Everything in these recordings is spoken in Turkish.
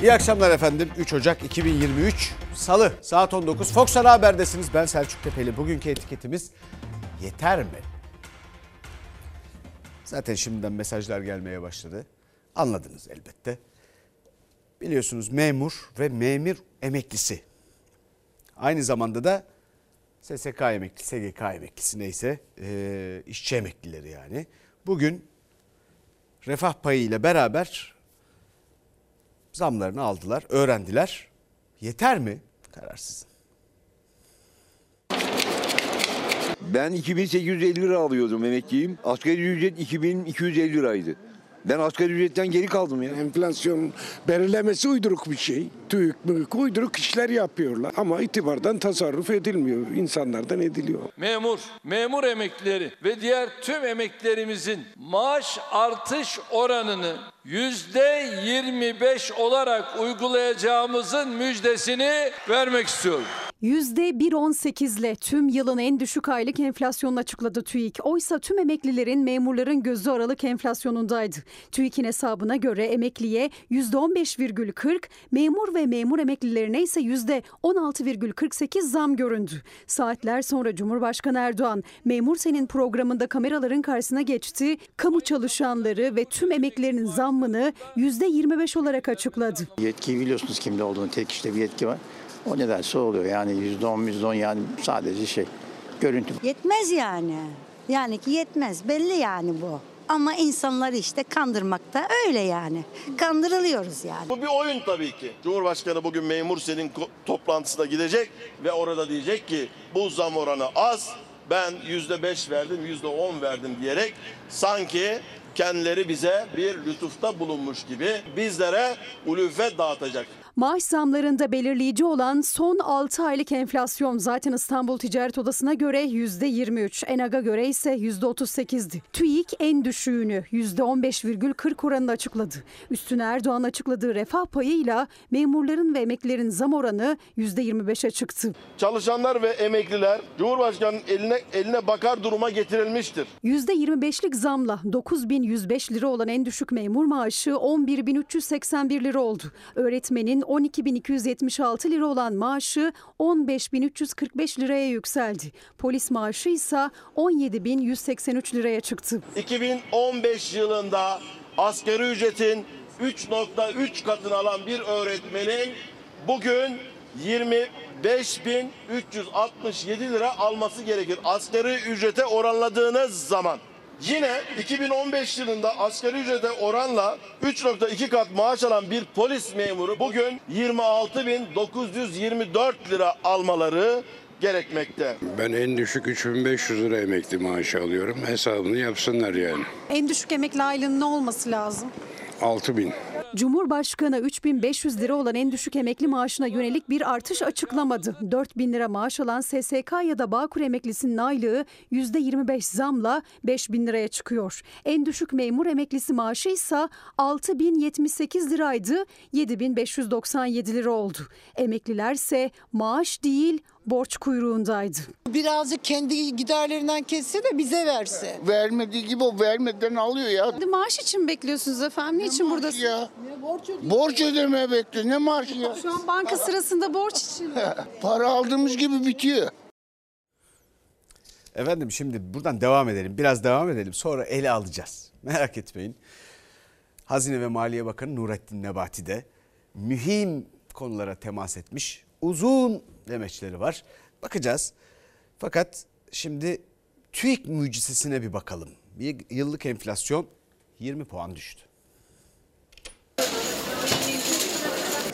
İyi akşamlar efendim. 3 Ocak 2023 Salı saat 19 Fox Ana Haber'desiniz. Ben Selçuk Tepeli. Bugünkü etiketimiz yeter mi? Zaten şimdiden mesajlar gelmeye başladı. Anladınız elbette. Biliyorsunuz memur ve memur emeklisi. Aynı zamanda da SSK emeklisi, SGK emeklisi neyse e, işçi emeklileri yani. Bugün refah payı ile beraber zamlarını aldılar, öğrendiler. Yeter mi? Karar sizin. Ben 2850 lira alıyordum emekliyim. Asgari ücret 2250 liraydı. Ben asgari ücretten geri kaldım ya. Enflasyon belirlemesi uyduruk bir şey. TÜİK, MÜİK uyduruk işler yapıyorlar. Ama itibardan tasarruf edilmiyor. insanlardan ediliyor. memur, memur emeklileri ve diğer tüm emeklilerimizin maaş artış oranını yüzde 25 olarak uygulayacağımızın müjdesini vermek istiyorum. %1.18 ile tüm yılın en düşük aylık enflasyonunu açıkladı TÜİK. Oysa tüm emeklilerin, memurların gözü aralık enflasyonundaydı. TÜİK'in hesabına göre emekliye %15,40, memur ve memur emeklilerine ise %16,48 zam göründü. Saatler sonra Cumhurbaşkanı Erdoğan, Memur Sen'in programında kameraların karşısına geçti. Kamu çalışanları ve tüm emeklilerin zammını %25 olarak açıkladı. Yetkiyi biliyorsunuz kimde olduğunu. Tek işte bir yetki var. O nedense oluyor. Yani yüzde on, yüzde on yani sadece şey görüntü. Yetmez yani. Yani ki yetmez. Belli yani bu. Ama insanları işte kandırmakta öyle yani. Kandırılıyoruz yani. Bu bir oyun tabii ki. Cumhurbaşkanı bugün memur senin toplantısına gidecek ve orada diyecek ki bu zam oranı az. Ben yüzde beş verdim, yüzde on verdim diyerek sanki kendileri bize bir lütufta bulunmuş gibi bizlere ulufet dağıtacak. Maaş zamlarında belirleyici olan son 6 aylık enflasyon zaten İstanbul Ticaret Odası'na göre %23, ENAG'a göre ise %38'di. TÜİK en düşüğünü %15,40 oranında açıkladı. Üstüne Erdoğan açıkladığı refah payıyla memurların ve emeklilerin zam oranı %25'e çıktı. Çalışanlar ve emekliler Cumhurbaşkanı'nın eline eline bakar duruma getirilmiştir. %25'lik zamla 9105 lira olan en düşük memur maaşı 11381 lira oldu. Öğretmenin 12276 lira olan maaşı 15345 liraya yükseldi. Polis maaşı ise 17183 liraya çıktı. 2015 yılında asgari ücretin 3.3 katını alan bir öğretmenin bugün 25.367 lira alması gerekir. Asgari ücrete oranladığınız zaman. Yine 2015 yılında asgari ücrete oranla 3.2 kat maaş alan bir polis memuru bugün 26.924 lira almaları gerekmekte. Ben en düşük 3500 lira emekli maaşı alıyorum. Hesabını yapsınlar yani. En düşük emekli aylığının ne olması lazım? 6000. Cumhurbaşkanı 3500 lira olan en düşük emekli maaşına yönelik bir artış açıklamadı. 4000 lira maaş alan SSK ya da Bağkur emeklisinin aylığı %25 zamla 5000 liraya çıkıyor. En düşük memur emeklisi maaşı ise 6078 liraydı, 7597 lira oldu. Emekliler ise maaş değil borç kuyruğundaydı. Birazcık kendi giderlerinden kesse de bize verse. Vermediği gibi o vermeden alıyor ya. Maaş için bekliyorsunuz efendim? Niçin buradasınız? ya. Borç ödemeye bekliyor. Ne marşı ya? Şu an banka sırasında borç için. Para aldığımız gibi bitiyor. Efendim şimdi buradan devam edelim. Biraz devam edelim. Sonra ele alacağız. Merak etmeyin. Hazine ve Maliye Bakanı Nurettin Nebati de mühim konulara temas etmiş. Uzun demeçleri var. Bakacağız. Fakat şimdi TÜİK mucizesine bir bakalım. Bir yıllık enflasyon 20 puan düştü.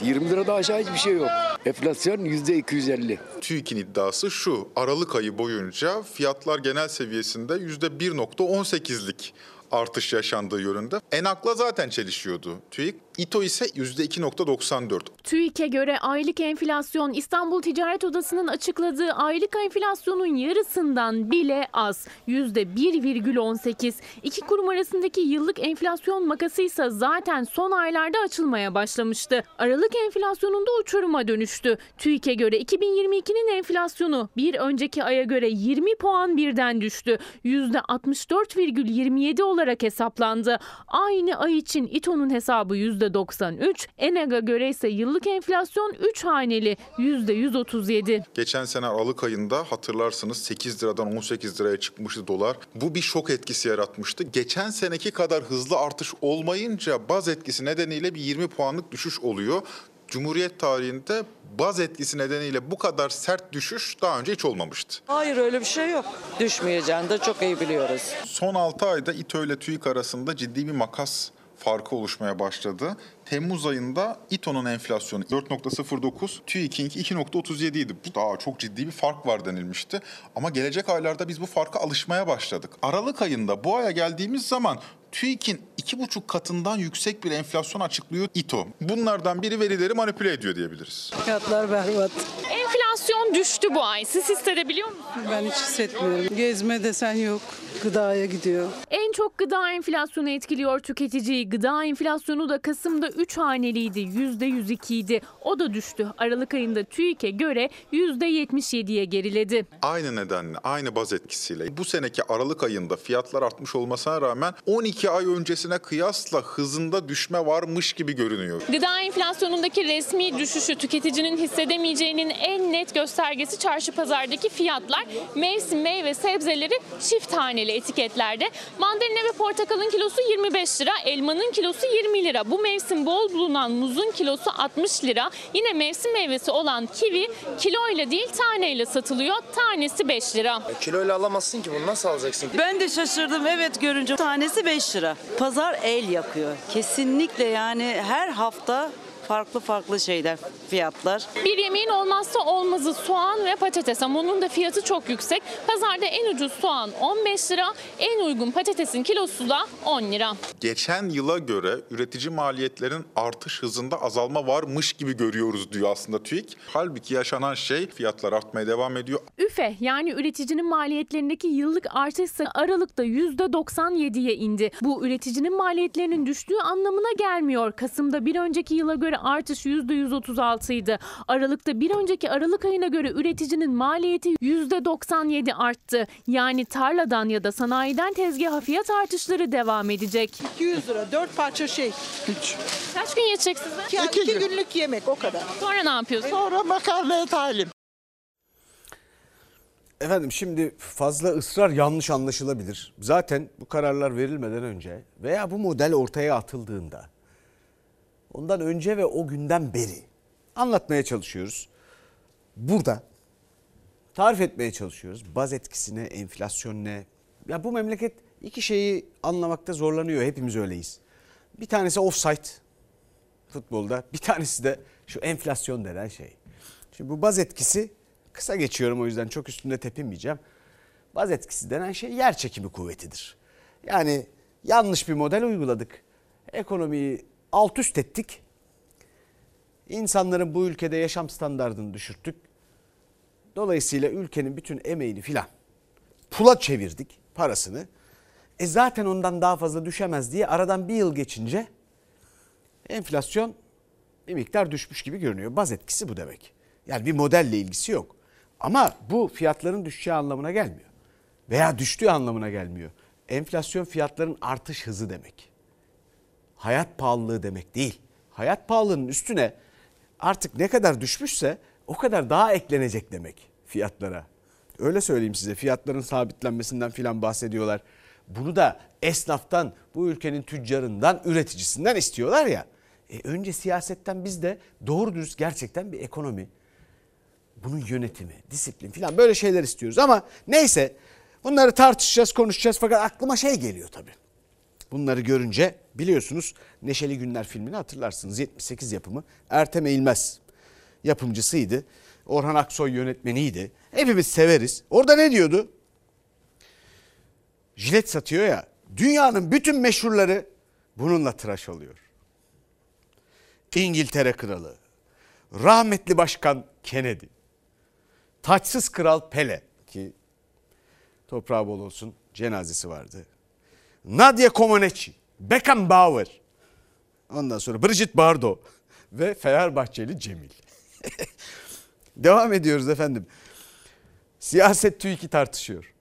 20 lirada aşağı hiçbir şey yok. Enflasyon yüzde 250. TÜİK'in iddiası şu. Aralık ayı boyunca fiyatlar genel seviyesinde %1.18'lik artış yaşandığı yönünde. Enak'la zaten çelişiyordu TÜİK. İTO ise %2.94. TÜİK'e göre aylık enflasyon İstanbul Ticaret Odası'nın açıkladığı aylık enflasyonun yarısından bile az. %1,18. İki kurum arasındaki yıllık enflasyon makası ise zaten son aylarda açılmaya başlamıştı. Aralık enflasyonunda uçuruma dönüştü. TÜİK'e göre 2022'nin enflasyonu bir önceki aya göre 20 puan birden düştü. %64,27 olarak hesaplandı. Aynı ay için İTO'nun hesabı %64 %93, Enag'a göre ise yıllık enflasyon 3 haneli %137. Geçen sene Aralık ayında hatırlarsınız 8 liradan 18 liraya çıkmıştı dolar. Bu bir şok etkisi yaratmıştı. Geçen seneki kadar hızlı artış olmayınca baz etkisi nedeniyle bir 20 puanlık düşüş oluyor. Cumhuriyet tarihinde baz etkisi nedeniyle bu kadar sert düşüş daha önce hiç olmamıştı. Hayır öyle bir şey yok. Düşmeyeceğini de çok iyi biliyoruz. Son 6 ayda İTO ile TÜİK arasında ciddi bir makas farkı oluşmaya başladı. Temmuz ayında İTO'nun enflasyonu 4.09, TÜİK'inki 2.37 idi. Bu daha çok ciddi bir fark var denilmişti. Ama gelecek aylarda biz bu farka alışmaya başladık. Aralık ayında bu aya geldiğimiz zaman TÜİK'in iki buçuk katından yüksek bir enflasyon açıklıyor İTO. Bunlardan biri verileri manipüle ediyor diyebiliriz. Fiyatlar berbat. Enflasyon düştü bu ay. Siz hissedebiliyor musunuz? Ben hiç hissetmiyorum. Gezme desen yok. Gıdaya gidiyor. En çok gıda enflasyonu etkiliyor tüketiciyi. Gıda enflasyonu da Kasım'da 3 haneliydi. %102 idi. O da düştü. Aralık ayında TÜİK'e göre %77'ye geriledi. Aynı nedenle, aynı baz etkisiyle bu seneki Aralık ayında fiyatlar artmış olmasına rağmen 12 ay öncesine kıyasla hızında düşme varmış gibi görünüyor. Gıda enflasyonundaki resmi düşüşü tüketicinin hissedemeyeceğinin en net göstergesi çarşı pazardaki fiyatlar. Mevsim meyve sebzeleri çift haneli etiketlerde. Mandalina ve portakalın kilosu 25 lira, elmanın kilosu 20 lira. Bu mevsim bol bulunan muzun kilosu 60 lira. Yine mevsim meyvesi olan kivi kiloyla değil taneyle satılıyor. Tanesi 5 lira. Kiloyla alamazsın ki bunu nasıl alacaksın? Ben de şaşırdım evet görünce. Tanesi 5 lira. Pazar el yakıyor. Kesinlikle yani her hafta farklı farklı şeyler, fiyatlar. Bir yemeğin olmazsa olmazı soğan ve patates ama onun da fiyatı çok yüksek. Pazarda en ucuz soğan 15 lira, en uygun patatesin kilosu da 10 lira. Geçen yıla göre üretici maliyetlerin artış hızında azalma varmış gibi görüyoruz diyor aslında TÜİK. Halbuki yaşanan şey fiyatlar artmaya devam ediyor. Üfe yani üreticinin maliyetlerindeki yıllık artış ise Aralık'ta %97'ye indi. Bu üreticinin maliyetlerinin düştüğü anlamına gelmiyor. Kasım'da bir önceki yıla göre artış %136 idi. Aralık'ta bir önceki Aralık ayına göre üreticinin maliyeti %97 arttı. Yani tarladan ya da sanayiden tezgaha fiyat artışları devam edecek. 200 lira 4 parça şey. Hiç. Kaç gün yetecek size? 2, günlük yemek o kadar. Sonra ne yapıyorsun? Sonra makarnaya talim. Efendim şimdi fazla ısrar yanlış anlaşılabilir. Zaten bu kararlar verilmeden önce veya bu model ortaya atıldığında ondan önce ve o günden beri anlatmaya çalışıyoruz. Burada tarif etmeye çalışıyoruz. Baz etkisine, enflasyon ne? Ya bu memleket iki şeyi anlamakta zorlanıyor. Hepimiz öyleyiz. Bir tanesi offside futbolda. Bir tanesi de şu enflasyon denen şey. Şimdi bu baz etkisi kısa geçiyorum o yüzden çok üstünde tepinmeyeceğim. Baz etkisi denen şey yer çekimi kuvvetidir. Yani yanlış bir model uyguladık. Ekonomiyi alt üst ettik. İnsanların bu ülkede yaşam standartını düşürttük. Dolayısıyla ülkenin bütün emeğini filan pula çevirdik parasını. E zaten ondan daha fazla düşemez diye aradan bir yıl geçince enflasyon bir miktar düşmüş gibi görünüyor. Baz etkisi bu demek. Yani bir modelle ilgisi yok. Ama bu fiyatların düşeceği anlamına gelmiyor. Veya düştüğü anlamına gelmiyor. Enflasyon fiyatların artış hızı demek. Hayat pahalılığı demek değil. Hayat pahalılığının üstüne artık ne kadar düşmüşse o kadar daha eklenecek demek fiyatlara. Öyle söyleyeyim size fiyatların sabitlenmesinden filan bahsediyorlar. Bunu da esnaftan, bu ülkenin tüccarından, üreticisinden istiyorlar ya. E önce siyasetten biz de doğru dürüst gerçekten bir ekonomi, bunun yönetimi, disiplin filan böyle şeyler istiyoruz. Ama neyse bunları tartışacağız, konuşacağız fakat aklıma şey geliyor tabii. Bunları görünce biliyorsunuz Neşeli Günler filmini hatırlarsınız. 78 yapımı Ertem Eğilmez yapımcısıydı. Orhan Aksoy yönetmeniydi. Hepimiz severiz. Orada ne diyordu? Jilet satıyor ya. Dünyanın bütün meşhurları bununla tıraş oluyor. İngiltere kralı, rahmetli başkan Kennedy, taçsız kral Pele ki toprağı bol olsun cenazesi vardı. Nadia Comaneci, Beckenbauer, ondan sonra Brigitte Bardot ve Fenerbahçeli Cemil. Devam ediyoruz efendim. Siyaset TÜİK'i tartışıyor.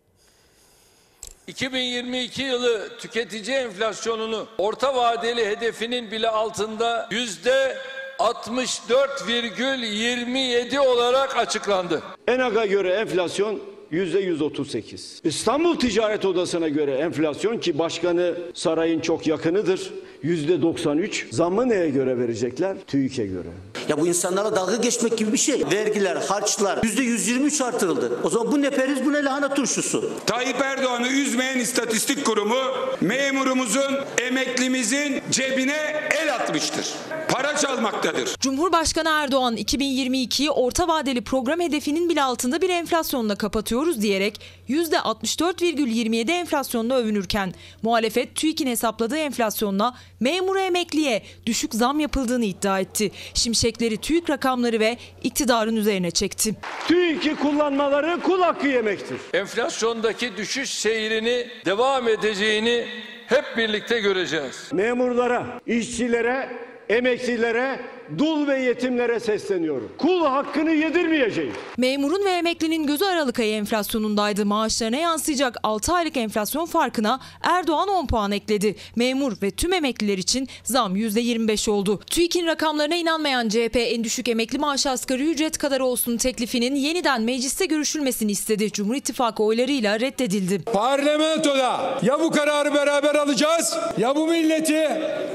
2022 yılı tüketici enflasyonunu orta vadeli hedefinin bile altında yüzde 64,27 olarak açıklandı. ENAG'a göre enflasyon 138. İstanbul Ticaret Odası'na göre enflasyon ki başkanı sarayın çok yakınıdır. Yüzde 93. Zammı neye göre verecekler? TÜİK'e göre. Ya bu insanlara dalga geçmek gibi bir şey. Vergiler, harçlar yüzde 123 artırıldı. O zaman bu ne periz bu ne lahana turşusu. Tayyip Erdoğan'ı üzmeyen istatistik kurumu memurumuzun, emeklimizin cebine el atmıştır. Para çalmaktadır. Cumhurbaşkanı Erdoğan 2022'yi orta vadeli program hedefinin bile altında bir enflasyonla kapatıyoruz diyerek %64,27 enflasyonla övünürken muhalefet TÜİK'in hesapladığı enflasyonla memura emekliye düşük zam yapıldığını iddia etti. Şimşekleri TÜİK rakamları ve iktidarın üzerine çekti. TÜİK'i kullanmaları kul hakkı yemektir. Enflasyondaki düşüş seyrini devam edeceğini hep birlikte göreceğiz. Memurlara, işçilere, emeklilere, dul ve yetimlere sesleniyorum. Kul hakkını yedirmeyeceğiz. Memurun ve emeklinin gözü Aralık ayı enflasyonundaydı. Maaşlarına yansıyacak 6 aylık enflasyon farkına Erdoğan 10 puan ekledi. Memur ve tüm emekliler için zam %25 oldu. TÜİK'in rakamlarına inanmayan CHP en düşük emekli maaşı asgari ücret kadar olsun teklifinin yeniden mecliste görüşülmesini istedi. Cumhur İttifakı oylarıyla reddedildi. Parlamentoda ya bu kararı beraber alacağız ya bu milleti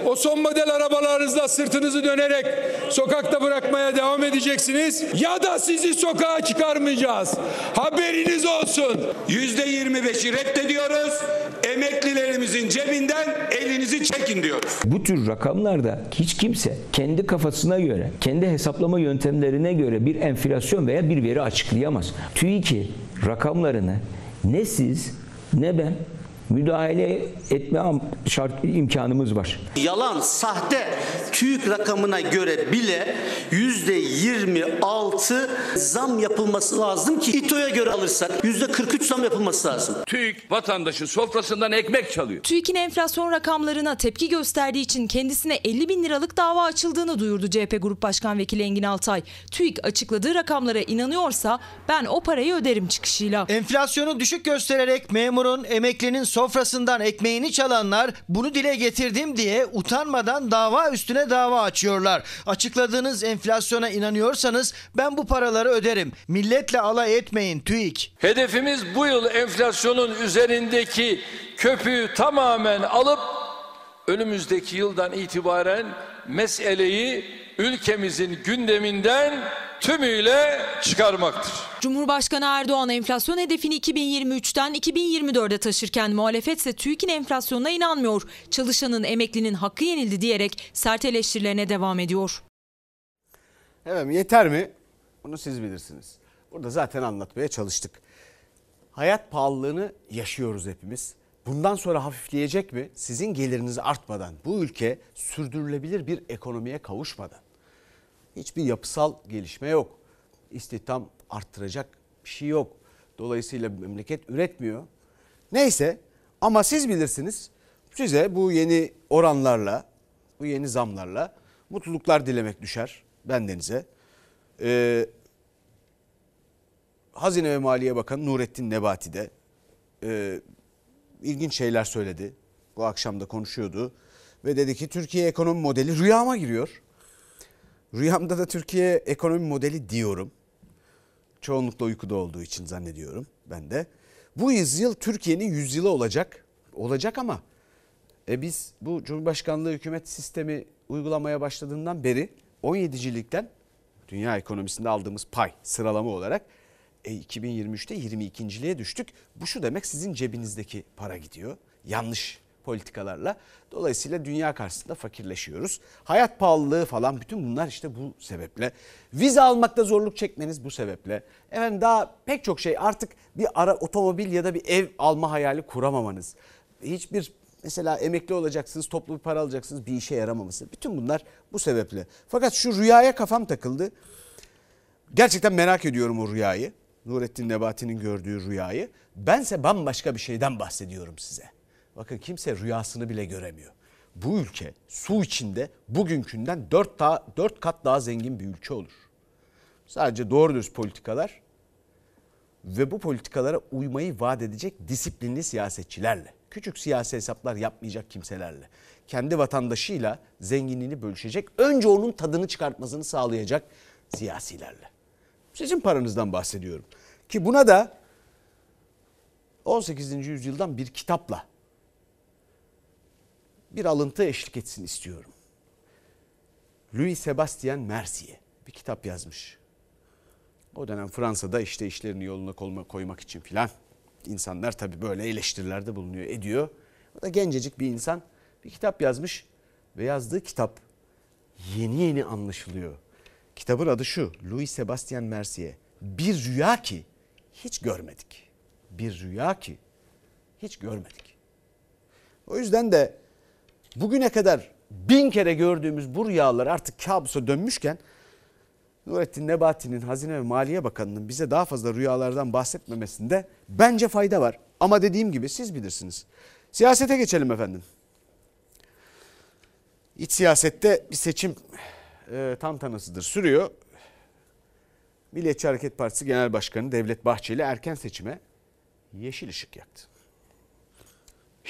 o son model arabalarınızla sırtınızı dönerek sokakta bırakmaya devam edeceksiniz ya da sizi sokağa çıkarmayacağız. Haberiniz olsun. Yüzde 25'i reddediyoruz. Emeklilerimizin cebinden elinizi çekin diyoruz. Bu tür rakamlarda hiç kimse kendi kafasına göre, kendi hesaplama yöntemlerine göre bir enflasyon veya bir veri açıklayamaz. TÜİK'i rakamlarını ne siz ne ben müdahale etme şart imkanımız var. Yalan, sahte TÜİK rakamına göre bile yüzde 26 zam yapılması lazım ki İTO'ya göre alırsak yüzde 43 zam yapılması lazım. TÜİK vatandaşın sofrasından ekmek çalıyor. TÜİK'in enflasyon rakamlarına tepki gösterdiği için kendisine 50 bin liralık dava açıldığını duyurdu CHP Grup Başkan Vekili Engin Altay. TÜİK açıkladığı rakamlara inanıyorsa ben o parayı öderim çıkışıyla. Enflasyonu düşük göstererek memurun, emeklinin sofrasından ekmeğini çalanlar bunu dile getirdim diye utanmadan dava üstüne dava açıyorlar. Açıkladığınız enflasyona inanıyorsanız ben bu paraları öderim. Milletle alay etmeyin TÜİK. Hedefimiz bu yıl enflasyonun üzerindeki köpüğü tamamen alıp önümüzdeki yıldan itibaren meseleyi ülkemizin gündeminden tümüyle çıkarmaktır. Cumhurbaşkanı Erdoğan enflasyon hedefini 2023'ten 2024'e taşırken muhalefet ise TÜİK'in enflasyonuna inanmıyor. Çalışanın, emeklinin hakkı yenildi diyerek sert eleştirilerine devam ediyor. Evet yeter mi? Bunu siz bilirsiniz. Burada zaten anlatmaya çalıştık. Hayat pahalılığını yaşıyoruz hepimiz. Bundan sonra hafifleyecek mi? Sizin geliriniz artmadan, bu ülke sürdürülebilir bir ekonomiye kavuşmadan. Hiçbir yapısal gelişme yok. İstihdam arttıracak bir şey yok. Dolayısıyla memleket üretmiyor. Neyse ama siz bilirsiniz. Size bu yeni oranlarla, bu yeni zamlarla mutluluklar dilemek düşer bendenize. Ee, Hazine ve Maliye Bakanı Nurettin Nebati de e, ilginç şeyler söyledi. Bu akşam da konuşuyordu. Ve dedi ki Türkiye ekonomi modeli rüyama giriyor. Rüyamda da Türkiye ekonomi modeli diyorum. Çoğunlukla uykuda olduğu için zannediyorum ben de. Bu yüzyıl Türkiye'nin yüzyılı olacak. Olacak ama e biz bu Cumhurbaşkanlığı hükümet sistemi uygulamaya başladığından beri 17'cilikten dünya ekonomisinde aldığımız pay sıralama olarak e, 2023'te 22.liğe düştük. Bu şu demek sizin cebinizdeki para gidiyor. Yanlış politikalarla. Dolayısıyla dünya karşısında fakirleşiyoruz. Hayat pahalılığı falan bütün bunlar işte bu sebeple. Vize almakta zorluk çekmeniz bu sebeple. Efendim daha pek çok şey artık bir ara otomobil ya da bir ev alma hayali kuramamanız. Hiçbir mesela emekli olacaksınız, toplu bir para alacaksınız, bir işe yaramaması. Bütün bunlar bu sebeple. Fakat şu rüyaya kafam takıldı. Gerçekten merak ediyorum o rüyayı. Nurettin Nebati'nin gördüğü rüyayı. Bense bambaşka bir şeyden bahsediyorum size. Bakın kimse rüyasını bile göremiyor. Bu ülke su içinde bugünkünden 4, daha, 4 kat daha zengin bir ülke olur. Sadece doğru düz politikalar ve bu politikalara uymayı vaat edecek disiplinli siyasetçilerle, küçük siyasi hesaplar yapmayacak kimselerle, kendi vatandaşıyla zenginliğini bölüşecek, önce onun tadını çıkartmasını sağlayacak siyasilerle. Sizin paranızdan bahsediyorum. Ki buna da 18. yüzyıldan bir kitapla bir alıntı eşlik etsin istiyorum. Louis Sebastien Mercier bir kitap yazmış. O dönem Fransa'da işte işlerini yoluna koymak için filan insanlar tabii böyle eleştirilerde bulunuyor, ediyor. O da gencecik bir insan bir kitap yazmış ve yazdığı kitap yeni yeni anlaşılıyor. Kitabın adı şu Louis Sebastien Mercier. Bir rüya ki hiç görmedik. Bir rüya ki hiç görmedik. O yüzden de bugüne kadar bin kere gördüğümüz bu rüyalar artık kabusa dönmüşken Nurettin Nebati'nin Hazine ve Maliye Bakanı'nın bize daha fazla rüyalardan bahsetmemesinde bence fayda var. Ama dediğim gibi siz bilirsiniz. Siyasete geçelim efendim. İç siyasette bir seçim e, tantanasıdır sürüyor. Milliyetçi Hareket Partisi Genel Başkanı Devlet Bahçeli erken seçime yeşil ışık yaktı.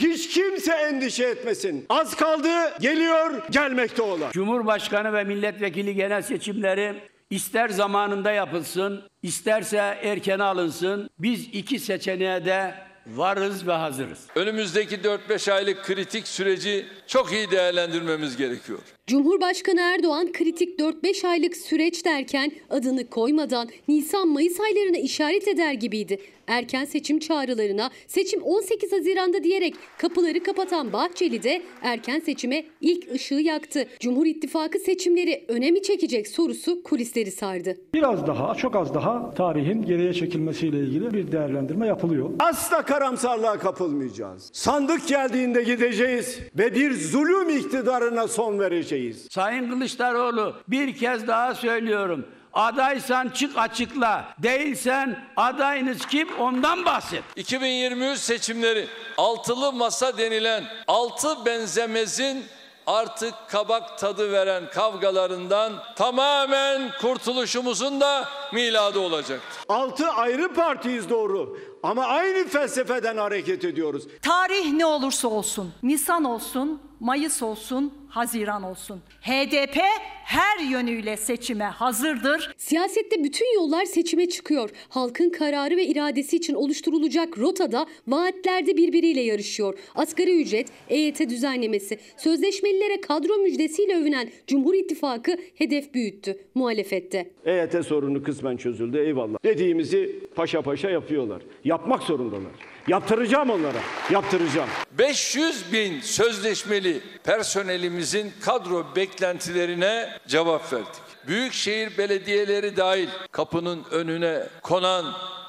Hiç kimse endişe etmesin. Az kaldı, geliyor, gelmekte olan. Cumhurbaşkanı ve milletvekili genel seçimleri ister zamanında yapılsın, isterse erken alınsın. Biz iki seçeneğe de varız ve hazırız. Önümüzdeki 4-5 aylık kritik süreci çok iyi değerlendirmemiz gerekiyor. Cumhurbaşkanı Erdoğan kritik 4-5 aylık süreç derken adını koymadan Nisan-Mayıs aylarına işaret eder gibiydi. Erken seçim çağrılarına seçim 18 Haziran'da diyerek kapıları kapatan Bahçeli de erken seçime ilk ışığı yaktı. Cumhur İttifakı seçimleri önemi çekecek sorusu kulisleri sardı. Biraz daha, çok az daha tarihin geriye çekilmesiyle ilgili bir değerlendirme yapılıyor. Asla karamsarlığa kapılmayacağız. Sandık geldiğinde gideceğiz ve bir zulüm iktidarına son vereceğiz. Sayın Kılıçdaroğlu bir kez daha söylüyorum. Adaysan çık açıkla. Değilsen adayınız kim ondan bahset. 2023 seçimleri altılı masa denilen altı benzemezin artık kabak tadı veren kavgalarından tamamen kurtuluşumuzun da miladı olacaktır. Altı ayrı partiyiz doğru ama aynı felsefeden hareket ediyoruz. Tarih ne olursa olsun, Nisan olsun, Mayıs olsun, Haziran olsun. HDP her yönüyle seçime hazırdır. Siyasette bütün yollar seçime çıkıyor. Halkın kararı ve iradesi için oluşturulacak rotada vaatlerde birbiriyle yarışıyor. Asgari ücret, EYT düzenlemesi, sözleşmelilere kadro müjdesiyle övünen Cumhur İttifakı hedef büyüttü muhalefette. EYT sorunu kısmen çözüldü eyvallah. Dediğimizi paşa paşa yapıyorlar. Yapmak zorundalar. Yaptıracağım onlara. Yaptıracağım. 500 bin sözleşmeli personelimizin kadro beklentilerine cevap verdik. Büyükşehir belediyeleri dahil kapının önüne konan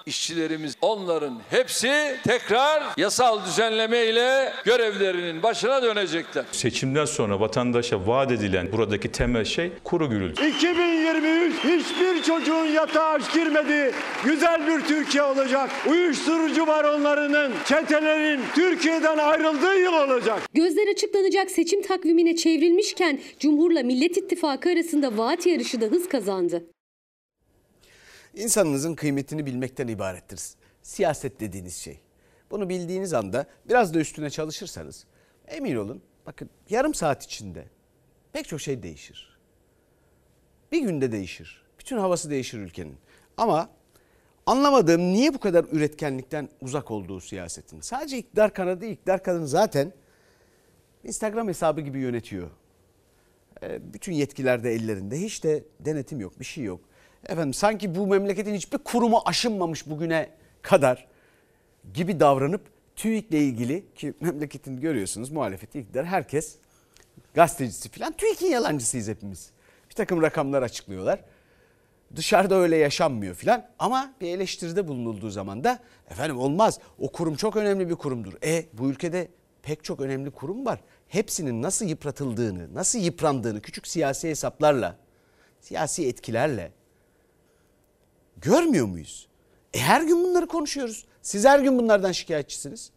işçilerimiz onların hepsi tekrar yasal düzenleme ile görevlerinin başına dönecekler. Seçimden sonra vatandaşa vaat edilen buradaki temel şey kuru gürültü. 2023 hiçbir çocuğun yatağa aç girmediği güzel bir Türkiye olacak. Uyuşturucu baronlarının, çetelerin Türkiye'den ayrıldığı yıl olacak. Gözler açıklanacak seçim takvimine çevrilmişken Cumhur'la Millet İttifakı arasında vaat yarışı da hız kazandı. İnsanınızın kıymetini bilmekten ibarettir. Siyaset dediğiniz şey. Bunu bildiğiniz anda biraz da üstüne çalışırsanız emin olun bakın yarım saat içinde pek çok şey değişir. Bir günde değişir. Bütün havası değişir ülkenin. Ama anlamadığım niye bu kadar üretkenlikten uzak olduğu siyasetin. Sadece iktidar kanadı iktidar kadını zaten Instagram hesabı gibi yönetiyor. Bütün yetkiler de ellerinde. Hiç de denetim yok, bir şey yok. Efendim sanki bu memleketin hiçbir kurumu aşınmamış bugüne kadar gibi davranıp TÜİK'le ilgili ki memleketin görüyorsunuz muhalefeti iktidar herkes gazetecisi falan TÜİK'in yalancısıyız hepimiz. Bir takım rakamlar açıklıyorlar. Dışarıda öyle yaşanmıyor filan ama bir eleştiride bulunulduğu zaman da efendim olmaz o kurum çok önemli bir kurumdur. E bu ülkede pek çok önemli kurum var. Hepsinin nasıl yıpratıldığını, nasıl yıprandığını küçük siyasi hesaplarla, siyasi etkilerle Görmüyor muyuz? E her gün bunları konuşuyoruz. Siz her gün bunlardan şikayetçisiniz.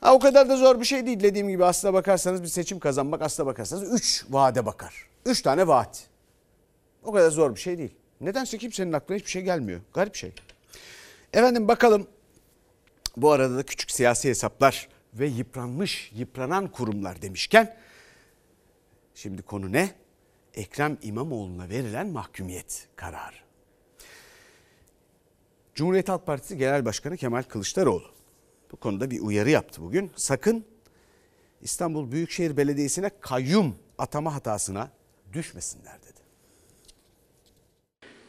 Ha, o kadar da zor bir şey değil. Dediğim gibi aslına bakarsanız bir seçim kazanmak aslına bakarsanız 3 vaade bakar. 3 tane vaat. O kadar zor bir şey değil. Nedense kimsenin aklına hiçbir şey gelmiyor. Garip şey. Efendim bakalım bu arada da küçük siyasi hesaplar ve yıpranmış, yıpranan kurumlar demişken şimdi konu ne? Ekrem İmamoğlu'na verilen mahkumiyet kararı. Cumhuriyet Halk Partisi Genel Başkanı Kemal Kılıçdaroğlu bu konuda bir uyarı yaptı bugün. Sakın İstanbul Büyükşehir Belediyesi'ne kayyum atama hatasına düşmesinler dedi.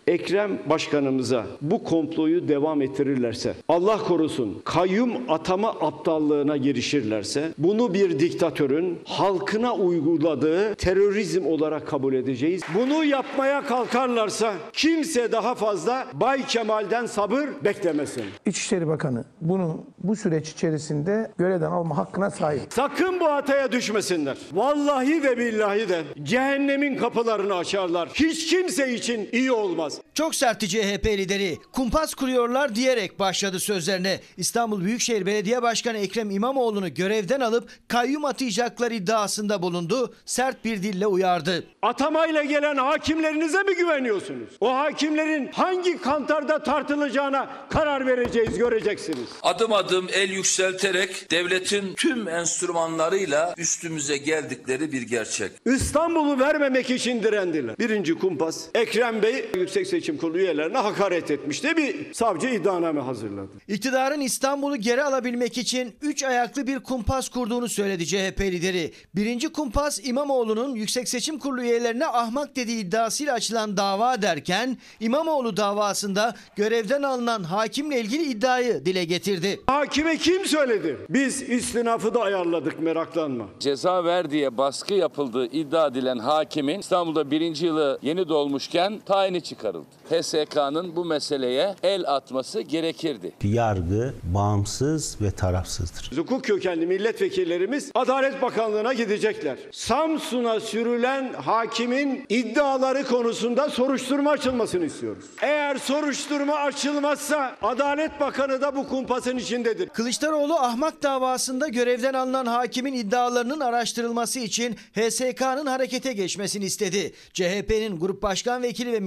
Ekrem Başkanımıza bu komployu devam ettirirlerse, Allah korusun kayyum atama aptallığına girişirlerse, bunu bir diktatörün halkına uyguladığı terörizm olarak kabul edeceğiz. Bunu yapmaya kalkarlarsa kimse daha fazla Bay Kemal'den sabır beklemesin. İçişleri Bakanı bunu bu süreç içerisinde görevden alma hakkına sahip. Sakın bu hataya düşmesinler. Vallahi ve billahi de cehennemin kapılarını açarlar. Hiç kimse için iyi olmaz. Çok sertti CHP lideri. Kumpas kuruyorlar diyerek başladı sözlerine. İstanbul Büyükşehir Belediye Başkanı Ekrem İmamoğlu'nu görevden alıp kayyum atayacaklar iddiasında bulundu. Sert bir dille uyardı. Atamayla gelen hakimlerinize mi güveniyorsunuz? O hakimlerin hangi kantarda tartılacağına karar vereceğiz, göreceksiniz. Adım adım el yükselterek devletin tüm enstrümanlarıyla üstümüze geldikleri bir gerçek. İstanbul'u vermemek için direndiler. Birinci kumpas Ekrem Bey Yüksek Seçim Kurulu üyelerine hakaret etmişti. Bir savcı iddianame hazırladı. İktidarın İstanbul'u geri alabilmek için 3 ayaklı bir kumpas kurduğunu söyledi CHP lideri. Birinci kumpas İmamoğlu'nun Yüksek Seçim Kurulu üyelerine ahmak dediği iddiasıyla açılan dava derken İmamoğlu davasında görevden alınan hakimle ilgili iddiayı dile getirdi. Hakime kim söyledi? Biz istinafı da ayarladık meraklanma. Ceza ver diye baskı yapıldığı iddia edilen hakimin İstanbul'da birinci yılı yeni dolmuşken tayini çıkarıldı. HSK'nın bu meseleye el atması gerekirdi. Yargı bağımsız ve tarafsızdır. Hukuk kökenli milletvekillerimiz Adalet Bakanlığı'na gidecekler. Samsun'a sürülen hakimin iddiaları konusunda soruşturma açılmasını istiyoruz. Eğer soruşturma açılmazsa Adalet Bakanı da bu kumpasın içindedir. Kılıçdaroğlu ahmak davasında görevden alınan hakimin iddialarının araştırılması için HSK'nın harekete geçmesini istedi. CHP'nin grup başkan vekili ve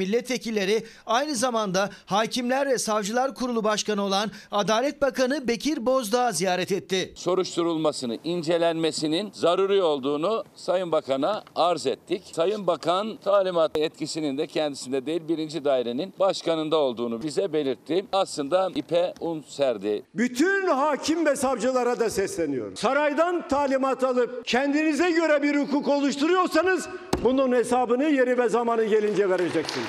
milletvekilleri aynı zamanda Hakimler ve Savcılar Kurulu Başkanı olan Adalet Bakanı Bekir Bozdağ ziyaret etti. Soruşturulmasını, incelenmesinin zaruri olduğunu Sayın Bakan'a arz ettik. Sayın Bakan talimat etkisinin de kendisinde değil birinci dairenin başkanında olduğunu bize belirtti. Aslında ipe un serdi. Bütün hakim ve savcılara da sesleniyorum. Saraydan talimat alıp kendinize göre bir hukuk oluşturuyorsanız bunun hesabını yeri ve zamanı gelince vereceksiniz.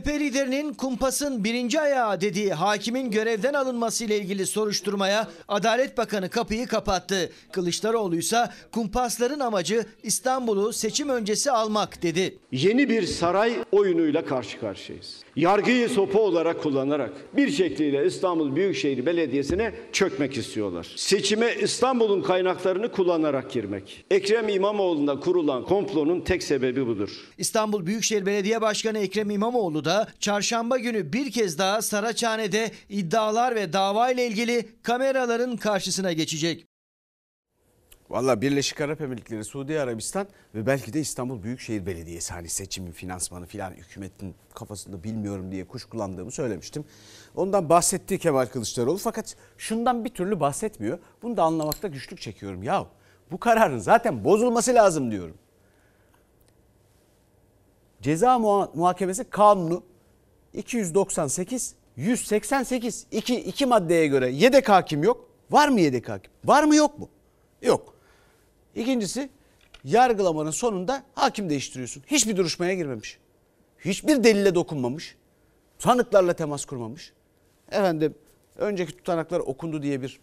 CHP liderinin kumpasın birinci ayağı dediği hakimin görevden alınması ile ilgili soruşturmaya Adalet Bakanı kapıyı kapattı. Kılıçdaroğlu ise kumpasların amacı İstanbul'u seçim öncesi almak dedi. Yeni bir saray oyunuyla karşı karşıyayız. Yargıyı sopa olarak kullanarak bir şekliyle İstanbul Büyükşehir Belediyesi'ne çökmek istiyorlar. Seçime İstanbul'un kaynaklarını kullanarak girmek. Ekrem İmamoğlu'na kurulan komplonun tek sebebi budur. İstanbul Büyükşehir Belediye Başkanı Ekrem İmamoğlu da çarşamba günü bir kez daha Saraçhane'de iddialar ve dava ile ilgili kameraların karşısına geçecek. Valla Birleşik Arap Emirlikleri, Suudi Arabistan ve belki de İstanbul Büyükşehir Belediyesi hani seçimin finansmanı filan hükümetin kafasında bilmiyorum diye kuşkulandığımı söylemiştim. Ondan bahsetti Kemal Kılıçdaroğlu fakat şundan bir türlü bahsetmiyor. Bunu da anlamakta güçlük çekiyorum. Ya bu kararın zaten bozulması lazım diyorum. Ceza muha- muhakemesi kanunu 298 188 iki, iki maddeye göre yedek hakim yok. Var mı yedek hakim? Var mı yok mu? Yok. İkincisi yargılamanın sonunda hakim değiştiriyorsun. Hiçbir duruşmaya girmemiş. Hiçbir delile dokunmamış. Tanıklarla temas kurmamış. Efendim önceki tutanaklar okundu diye bir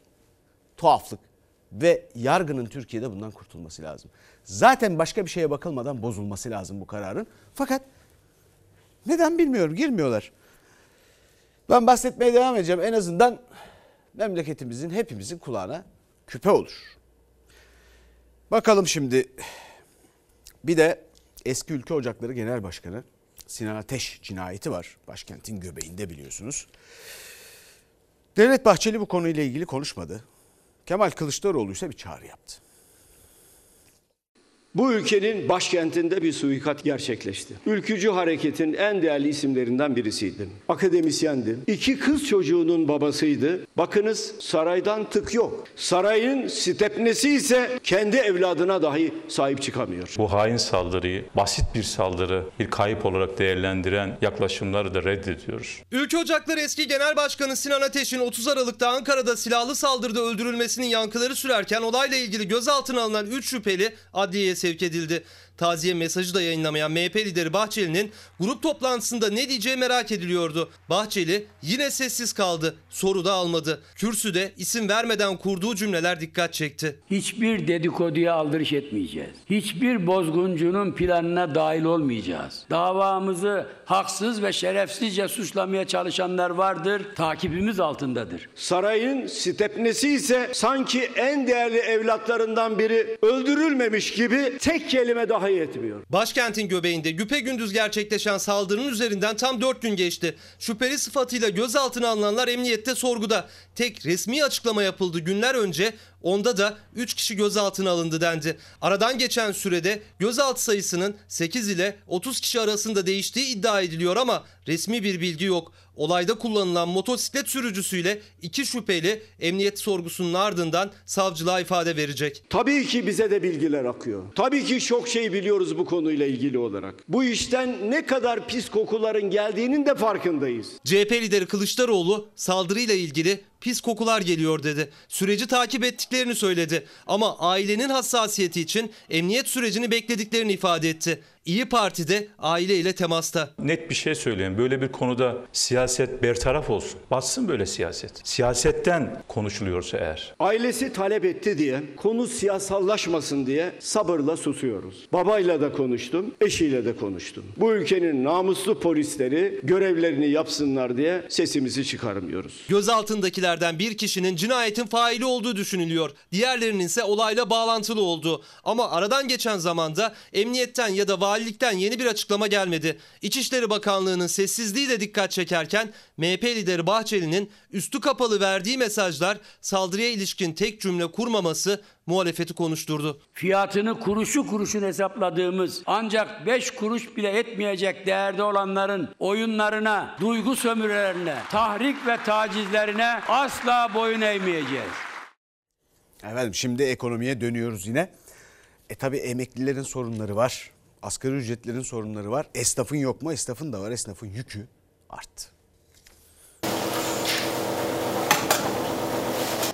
tuhaflık ve yargının Türkiye'de bundan kurtulması lazım. Zaten başka bir şeye bakılmadan bozulması lazım bu kararın. Fakat neden bilmiyorum girmiyorlar. Ben bahsetmeye devam edeceğim. En azından memleketimizin hepimizin kulağına küpe olur. Bakalım şimdi bir de eski Ülke Ocakları Genel Başkanı Sinan Ateş cinayeti var. Başkentin göbeğinde biliyorsunuz. Devlet Bahçeli bu konuyla ilgili konuşmadı. Kemal Kılıçdaroğlu ise bir çağrı yaptı. Bu ülkenin başkentinde bir suikat gerçekleşti. Ülkücü hareketin en değerli isimlerinden birisiydi. Akademisyendi. İki kız çocuğunun babasıydı. Bakınız saraydan tık yok. Sarayın stepnesi ise kendi evladına dahi sahip çıkamıyor. Bu hain saldırıyı basit bir saldırı, bir kayıp olarak değerlendiren yaklaşımları da reddediyoruz. Ülke Ocakları eski Genel Başkanı Sinan Ateş'in 30 Aralık'ta Ankara'da silahlı saldırıda öldürülmesinin yankıları sürerken olayla ilgili gözaltına alınan 3 şüpheli adliyeye sevk edildi. Taziye mesajı da yayınlamayan MHP lideri Bahçeli'nin grup toplantısında ne diyeceği merak ediliyordu. Bahçeli yine sessiz kaldı. Soru da almadı. Kürsüde isim vermeden kurduğu cümleler dikkat çekti. Hiçbir dedikoduya aldırış etmeyeceğiz. Hiçbir bozguncunun planına dahil olmayacağız. Davamızı haksız ve şerefsizce suçlamaya çalışanlar vardır. Takibimiz altındadır. Sarayın stepnesi ise sanki en değerli evlatlarından biri öldürülmemiş gibi tek kelime dahi etmiyor. Başkentin göbeğinde güpegündüz gerçekleşen saldırının üzerinden tam 4 gün geçti. Şüpheli sıfatıyla gözaltına alınanlar emniyette sorguda. Tek resmi açıklama yapıldı günler önce. Onda da 3 kişi gözaltına alındı dendi. Aradan geçen sürede gözaltı sayısının 8 ile 30 kişi arasında değiştiği iddia ediliyor ama resmi bir bilgi yok. Olayda kullanılan motosiklet sürücüsüyle iki şüpheli emniyet sorgusunun ardından savcılığa ifade verecek. Tabii ki bize de bilgiler akıyor. Tabii ki çok şey biliyoruz bu konuyla ilgili olarak. Bu işten ne kadar pis kokuların geldiğinin de farkındayız. CHP lideri Kılıçdaroğlu saldırıyla ilgili pis kokular geliyor dedi. Süreci takip ettiklerini söyledi ama ailenin hassasiyeti için emniyet sürecini beklediklerini ifade etti. İyi Parti de aileyle temasta. Net bir şey söyleyeyim. Böyle bir konuda siyaset bertaraf olsun. Batsın böyle siyaset. Siyasetten konuşuluyorsa eğer. Ailesi talep etti diye, konu siyasallaşmasın diye sabırla susuyoruz. Babayla da konuştum, eşiyle de konuştum. Bu ülkenin namuslu polisleri görevlerini yapsınlar diye sesimizi çıkarmıyoruz. Gözaltındakilerden bir kişinin cinayetin faili olduğu düşünülüyor. Diğerlerinin ise olayla bağlantılı olduğu. Ama aradan geçen zamanda emniyetten ya da valilikten yeni bir açıklama gelmedi. İçişleri Bakanlığı'nın sessizliği de dikkat çekerken MHP lideri Bahçeli'nin üstü kapalı verdiği mesajlar saldırıya ilişkin tek cümle kurmaması muhalefeti konuşturdu. Fiyatını kuruşu kuruşun hesapladığımız ancak 5 kuruş bile etmeyecek değerde olanların oyunlarına, duygu sömürülerine, tahrik ve tacizlerine asla boyun eğmeyeceğiz. Efendim şimdi ekonomiye dönüyoruz yine. E tabi emeklilerin sorunları var. Asgari ücretlerin sorunları var. Esnafın yok mu? Esnafın da var. Esnafın yükü arttı.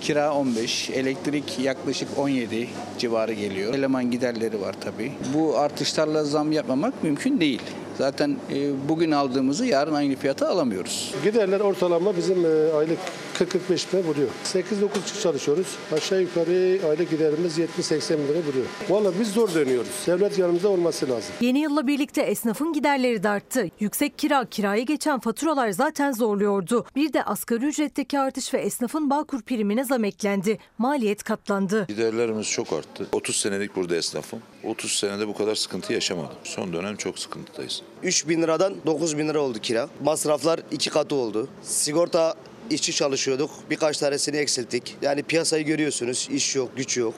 Kira 15, elektrik yaklaşık 17 civarı geliyor. Eleman giderleri var tabii. Bu artışlarla zam yapmamak mümkün değil. Zaten e, bugün aldığımızı yarın aynı fiyata alamıyoruz. Giderler ortalama bizim e, aylık 40-45 bin vuruyor. 8-9 kişi çalışıyoruz. Aşağı yukarı aylık giderimiz 70-80 bin lira vuruyor. Valla biz zor dönüyoruz. Devlet yanımızda olması lazım. Yeni yılla birlikte esnafın giderleri de arttı. Yüksek kira, kiraya geçen faturalar zaten zorluyordu. Bir de asgari ücretteki artış ve esnafın Bağkur primine zam eklendi. Maliyet katlandı. Giderlerimiz çok arttı. 30 senelik burada esnafım. 30 senede bu kadar sıkıntı yaşamadım. Son dönem çok sıkıntıdayız. 3 bin liradan 9 bin lira oldu kira. Masraflar iki katı oldu. Sigorta işçi çalışıyorduk. Birkaç tanesini eksilttik. Yani piyasayı görüyorsunuz. İş yok, güç yok.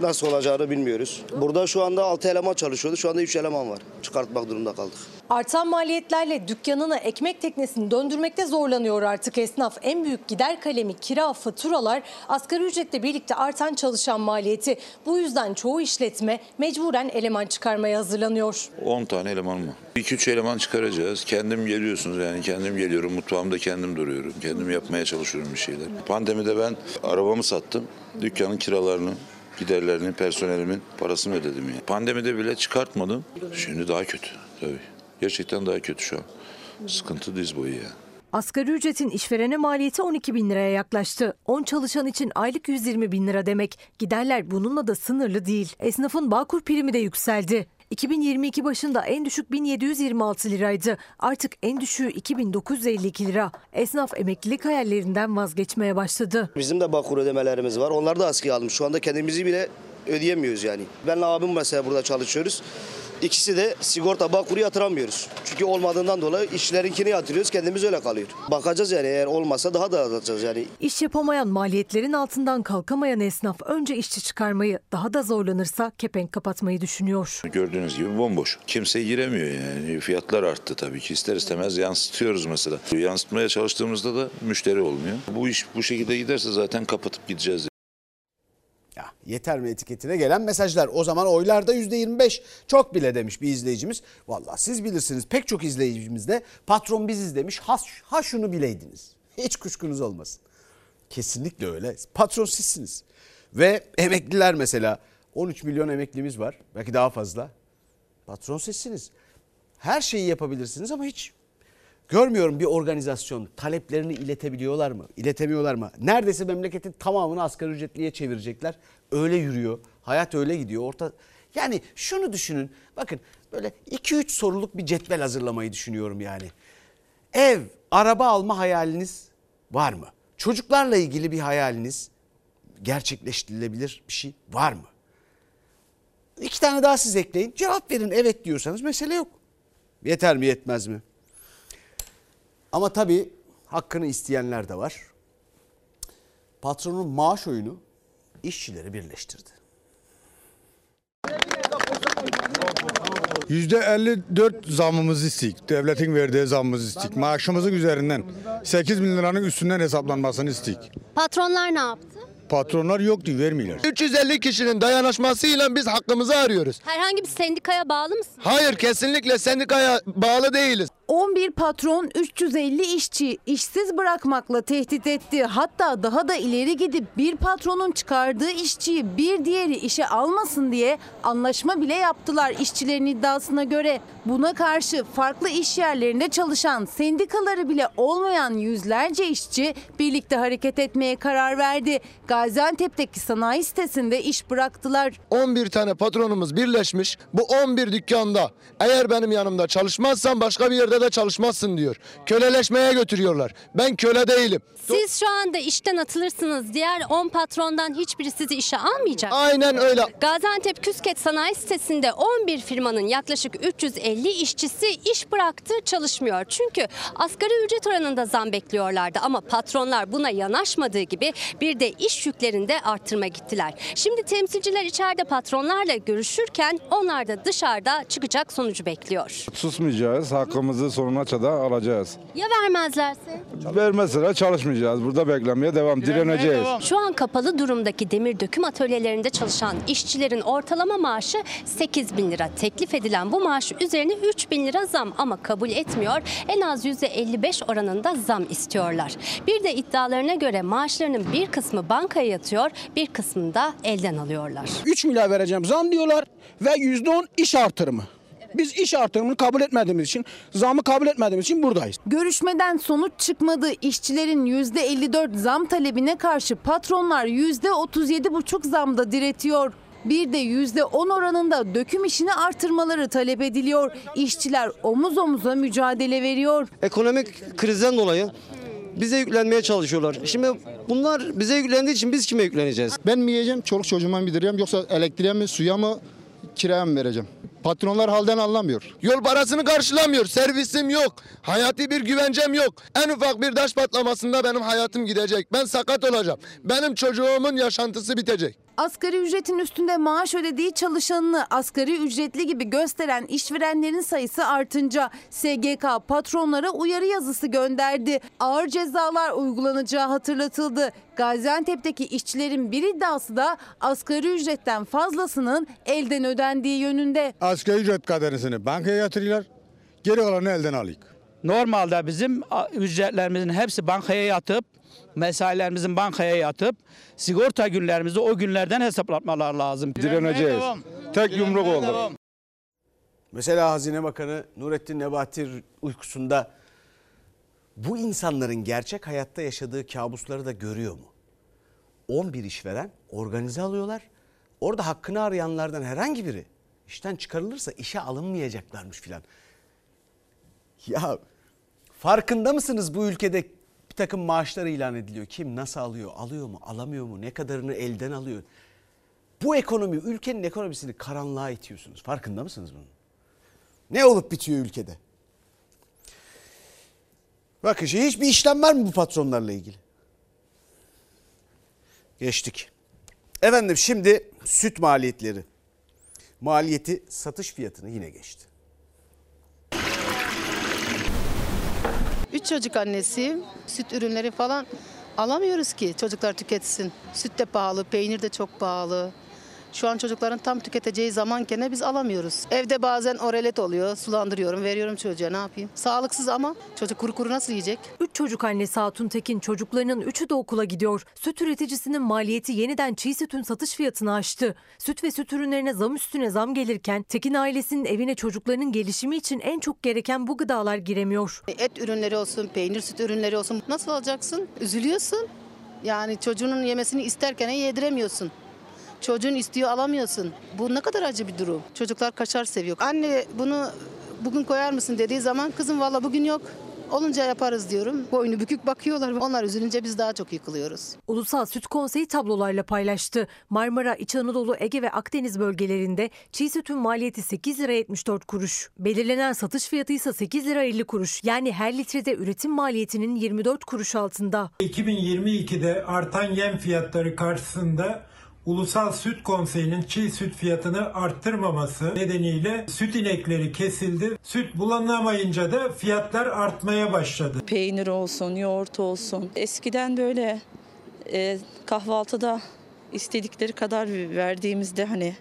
Nasıl olacağını bilmiyoruz. Burada şu anda 6 eleman çalışıyordu. Şu anda 3 eleman var. Çıkartmak durumunda kaldık. Artan maliyetlerle dükkanını ekmek teknesini döndürmekte zorlanıyor artık esnaf. En büyük gider kalemi kira, faturalar, asgari ücretle birlikte artan çalışan maliyeti. Bu yüzden çoğu işletme mecburen eleman çıkarmaya hazırlanıyor. 10 tane eleman mı? 2-3 eleman çıkaracağız. Kendim geliyorsunuz yani kendim geliyorum. Mutfağımda kendim duruyorum. Kendim yapmaya çalışıyorum bir şeyler. Pandemide ben arabamı sattım. Dükkanın kiralarını, giderlerini, personelimin parasını ödedim ya. Pandemide bile çıkartmadım. Şimdi daha kötü tabii. Gerçekten daha kötü şu an. Sıkıntı diz boyu ya. Asgari ücretin işverene maliyeti 12 bin liraya yaklaştı. 10 çalışan için aylık 120 bin lira demek. Giderler bununla da sınırlı değil. Esnafın Bağkur primi de yükseldi. 2022 başında en düşük 1726 liraydı. Artık en düşüğü 2952 lira. Esnaf emeklilik hayallerinden vazgeçmeye başladı. Bizim de Bağkur ödemelerimiz var. Onlar da askıya almış. Şu anda kendimizi bile ödeyemiyoruz yani. Benle abim mesela burada çalışıyoruz. İkisi de sigorta Bağkur'u yatıramıyoruz. Çünkü olmadığından dolayı işlerinkini yatırıyoruz kendimiz öyle kalıyor. Bakacağız yani eğer olmasa daha da azaltacağız yani. İş yapamayan maliyetlerin altından kalkamayan esnaf önce işçi çıkarmayı daha da zorlanırsa kepenk kapatmayı düşünüyor. Gördüğünüz gibi bomboş. Kimse giremiyor yani. Fiyatlar arttı tabii ki. İster istemez yansıtıyoruz mesela. Yansıtmaya çalıştığımızda da müşteri olmuyor. Bu iş bu şekilde giderse zaten kapatıp gideceğiz. Yeter mi etiketine gelen mesajlar. O zaman oylarda %25 çok bile demiş bir izleyicimiz. Vallahi siz bilirsiniz pek çok izleyicimiz de patron biziz demiş. Ha, ha şunu bileydiniz. Hiç kuşkunuz olmasın. Kesinlikle öyle. Patron sizsiniz. Ve emekliler mesela 13 milyon emeklimiz var. Belki daha fazla. Patron sizsiniz. Her şeyi yapabilirsiniz ama hiç görmüyorum bir organizasyon taleplerini iletebiliyorlar mı? İletemiyorlar mı? Neredeyse memleketin tamamını asgari ücretliye çevirecekler. Öyle yürüyor. Hayat öyle gidiyor. Orta yani şunu düşünün. Bakın böyle 2-3 soruluk bir cetvel hazırlamayı düşünüyorum yani. Ev, araba alma hayaliniz var mı? Çocuklarla ilgili bir hayaliniz gerçekleştirilebilir bir şey var mı? İki tane daha siz ekleyin. Cevap verin evet diyorsanız mesele yok. Yeter mi yetmez mi? Ama tabii hakkını isteyenler de var. Patronun maaş oyunu işçileri birleştirdi. %54 zamımızı istik. Devletin verdiği zamımızı istik. Maaşımızın üzerinden 8 bin liranın üstünden hesaplanmasını istik. Patronlar ne yaptı? Patronlar yok diyor vermiyorlar. 350 kişinin dayanışmasıyla biz hakkımızı arıyoruz. Herhangi bir sendikaya bağlı mısın? Hayır kesinlikle sendikaya bağlı değiliz. 11 patron 350 işçi işsiz bırakmakla tehdit etti. Hatta daha da ileri gidip bir patronun çıkardığı işçiyi bir diğeri işe almasın diye anlaşma bile yaptılar işçilerin iddiasına göre. Buna karşı farklı iş yerlerinde çalışan sendikaları bile olmayan yüzlerce işçi birlikte hareket etmeye karar verdi. Gaziantep'teki sanayi sitesinde iş bıraktılar. 11 tane patronumuz birleşmiş. Bu 11 dükkanda eğer benim yanımda çalışmazsan başka bir yerde de çalışmazsın diyor. Köleleşmeye götürüyorlar. Ben köle değilim. Siz şu anda işten atılırsınız. Diğer 10 patrondan hiçbiri sizi işe almayacak. Aynen öyle. Gaziantep Küsket Sanayi Sitesi'nde 11 firmanın yaklaşık 350 işçisi iş bıraktı çalışmıyor. Çünkü asgari ücret oranında zam bekliyorlardı ama patronlar buna yanaşmadığı gibi bir de iş yüklerinde arttırma gittiler. Şimdi temsilciler içeride patronlarla görüşürken onlar da dışarıda çıkacak sonucu bekliyor. Susmayacağız. Hakkımızı sonuna kadar alacağız. Ya vermezlerse? Vermezseler çalışmayacağız. Burada beklemeye devam. Direneceğiz. Şu an kapalı durumdaki demir döküm atölyelerinde çalışan işçilerin ortalama maaşı 8 bin lira. Teklif edilen bu maaş üzerine 3 bin lira zam ama kabul etmiyor. En az %55 oranında zam istiyorlar. Bir de iddialarına göre maaşlarının bir kısmı bankaya yatıyor, bir kısmını da elden alıyorlar. 3 milyar vereceğim zam diyorlar ve %10 iş artırımı. Biz iş artırımını kabul etmediğimiz için, zamı kabul etmediğimiz için buradayız. Görüşmeden sonuç çıkmadı. İşçilerin %54 zam talebine karşı patronlar %37,5 zamda diretiyor. Bir de %10 oranında döküm işini artırmaları talep ediliyor. İşçiler omuz omuza mücadele veriyor. Ekonomik krizden dolayı bize yüklenmeye çalışıyorlar. Şimdi bunlar bize yüklendiği için biz kime yükleneceğiz? Ben mi yiyeceğim, çoluk çocuğuma mı yedireceğim yoksa elektriğe mi, suya mı, kiraya mı vereceğim? Patronlar halden anlamıyor. Yol parasını karşılamıyor. Servisim yok. Hayati bir güvencem yok. En ufak bir taş patlamasında benim hayatım gidecek. Ben sakat olacağım. Benim çocuğumun yaşantısı bitecek. Asgari ücretin üstünde maaş ödediği çalışanını asgari ücretli gibi gösteren işverenlerin sayısı artınca SGK patronlara uyarı yazısı gönderdi. Ağır cezalar uygulanacağı hatırlatıldı. Gaziantep'teki işçilerin bir iddiası da asgari ücretten fazlasının elden ödendiği yönünde. Asgari ücret kaderisini bankaya yatırıyorlar. Geri kalanını elden alıyor. Normalde bizim ücretlerimizin hepsi bankaya yatıp mesailerimizin bankaya yatıp sigorta günlerimizi o günlerden hesaplatmalar lazım. Direneceğiz. Tek yumruk oldu. Mesela Hazine Bakanı Nurettin Nebati uykusunda bu insanların gerçek hayatta yaşadığı kabusları da görüyor mu? 11 işveren organize alıyorlar. Orada hakkını arayanlardan herhangi biri işten çıkarılırsa işe alınmayacaklarmış filan. Ya farkında mısınız bu ülkede bir takım maaşlar ilan ediliyor. Kim nasıl alıyor, alıyor mu, alamıyor mu, ne kadarını elden alıyor. Bu ekonomi, ülkenin ekonomisini karanlığa itiyorsunuz. Farkında mısınız bunun? Ne olup bitiyor ülkede? Bakın şimdi hiçbir işlem var mı bu patronlarla ilgili? Geçtik. Efendim şimdi süt maliyetleri. Maliyeti satış fiyatını yine geçti. Üç çocuk annesiyim. Süt ürünleri falan alamıyoruz ki çocuklar tüketsin. Süt de pahalı, peynir de çok pahalı. Şu an çocukların tam tüketeceği zamanken biz alamıyoruz. Evde bazen orelet oluyor, sulandırıyorum, veriyorum çocuğa ne yapayım. Sağlıksız ama çocuk kuru kuru nasıl yiyecek? Üç çocuk annesi Hatun Tekin çocuklarının üçü de okula gidiyor. Süt üreticisinin maliyeti yeniden çiğ sütün satış fiyatını aştı. Süt ve süt ürünlerine zam üstüne zam gelirken Tekin ailesinin evine çocuklarının gelişimi için en çok gereken bu gıdalar giremiyor. Et ürünleri olsun, peynir süt ürünleri olsun nasıl alacaksın? Üzülüyorsun. Yani çocuğunun yemesini isterken yediremiyorsun. Çocuğun istiyor alamıyorsun. Bu ne kadar acı bir durum. Çocuklar kaşar seviyor. Anne bunu bugün koyar mısın dediği zaman kızım valla bugün yok. Olunca yaparız diyorum. Boynu bükük bakıyorlar. Onlar üzülünce biz daha çok yıkılıyoruz. Ulusal Süt Konseyi tablolarla paylaştı. Marmara, İç Anadolu, Ege ve Akdeniz bölgelerinde çiğ sütün maliyeti 8 lira 74 kuruş. Belirlenen satış fiyatı ise 8 lira 50 kuruş. Yani her litrede üretim maliyetinin 24 kuruş altında. 2022'de artan yem fiyatları karşısında Ulusal Süt Konseyi'nin çiğ süt fiyatını arttırmaması nedeniyle süt inekleri kesildi. Süt bulunamayınca da fiyatlar artmaya başladı. Peynir olsun, yoğurt olsun. Eskiden böyle e, kahvaltıda istedikleri kadar verdiğimizde hani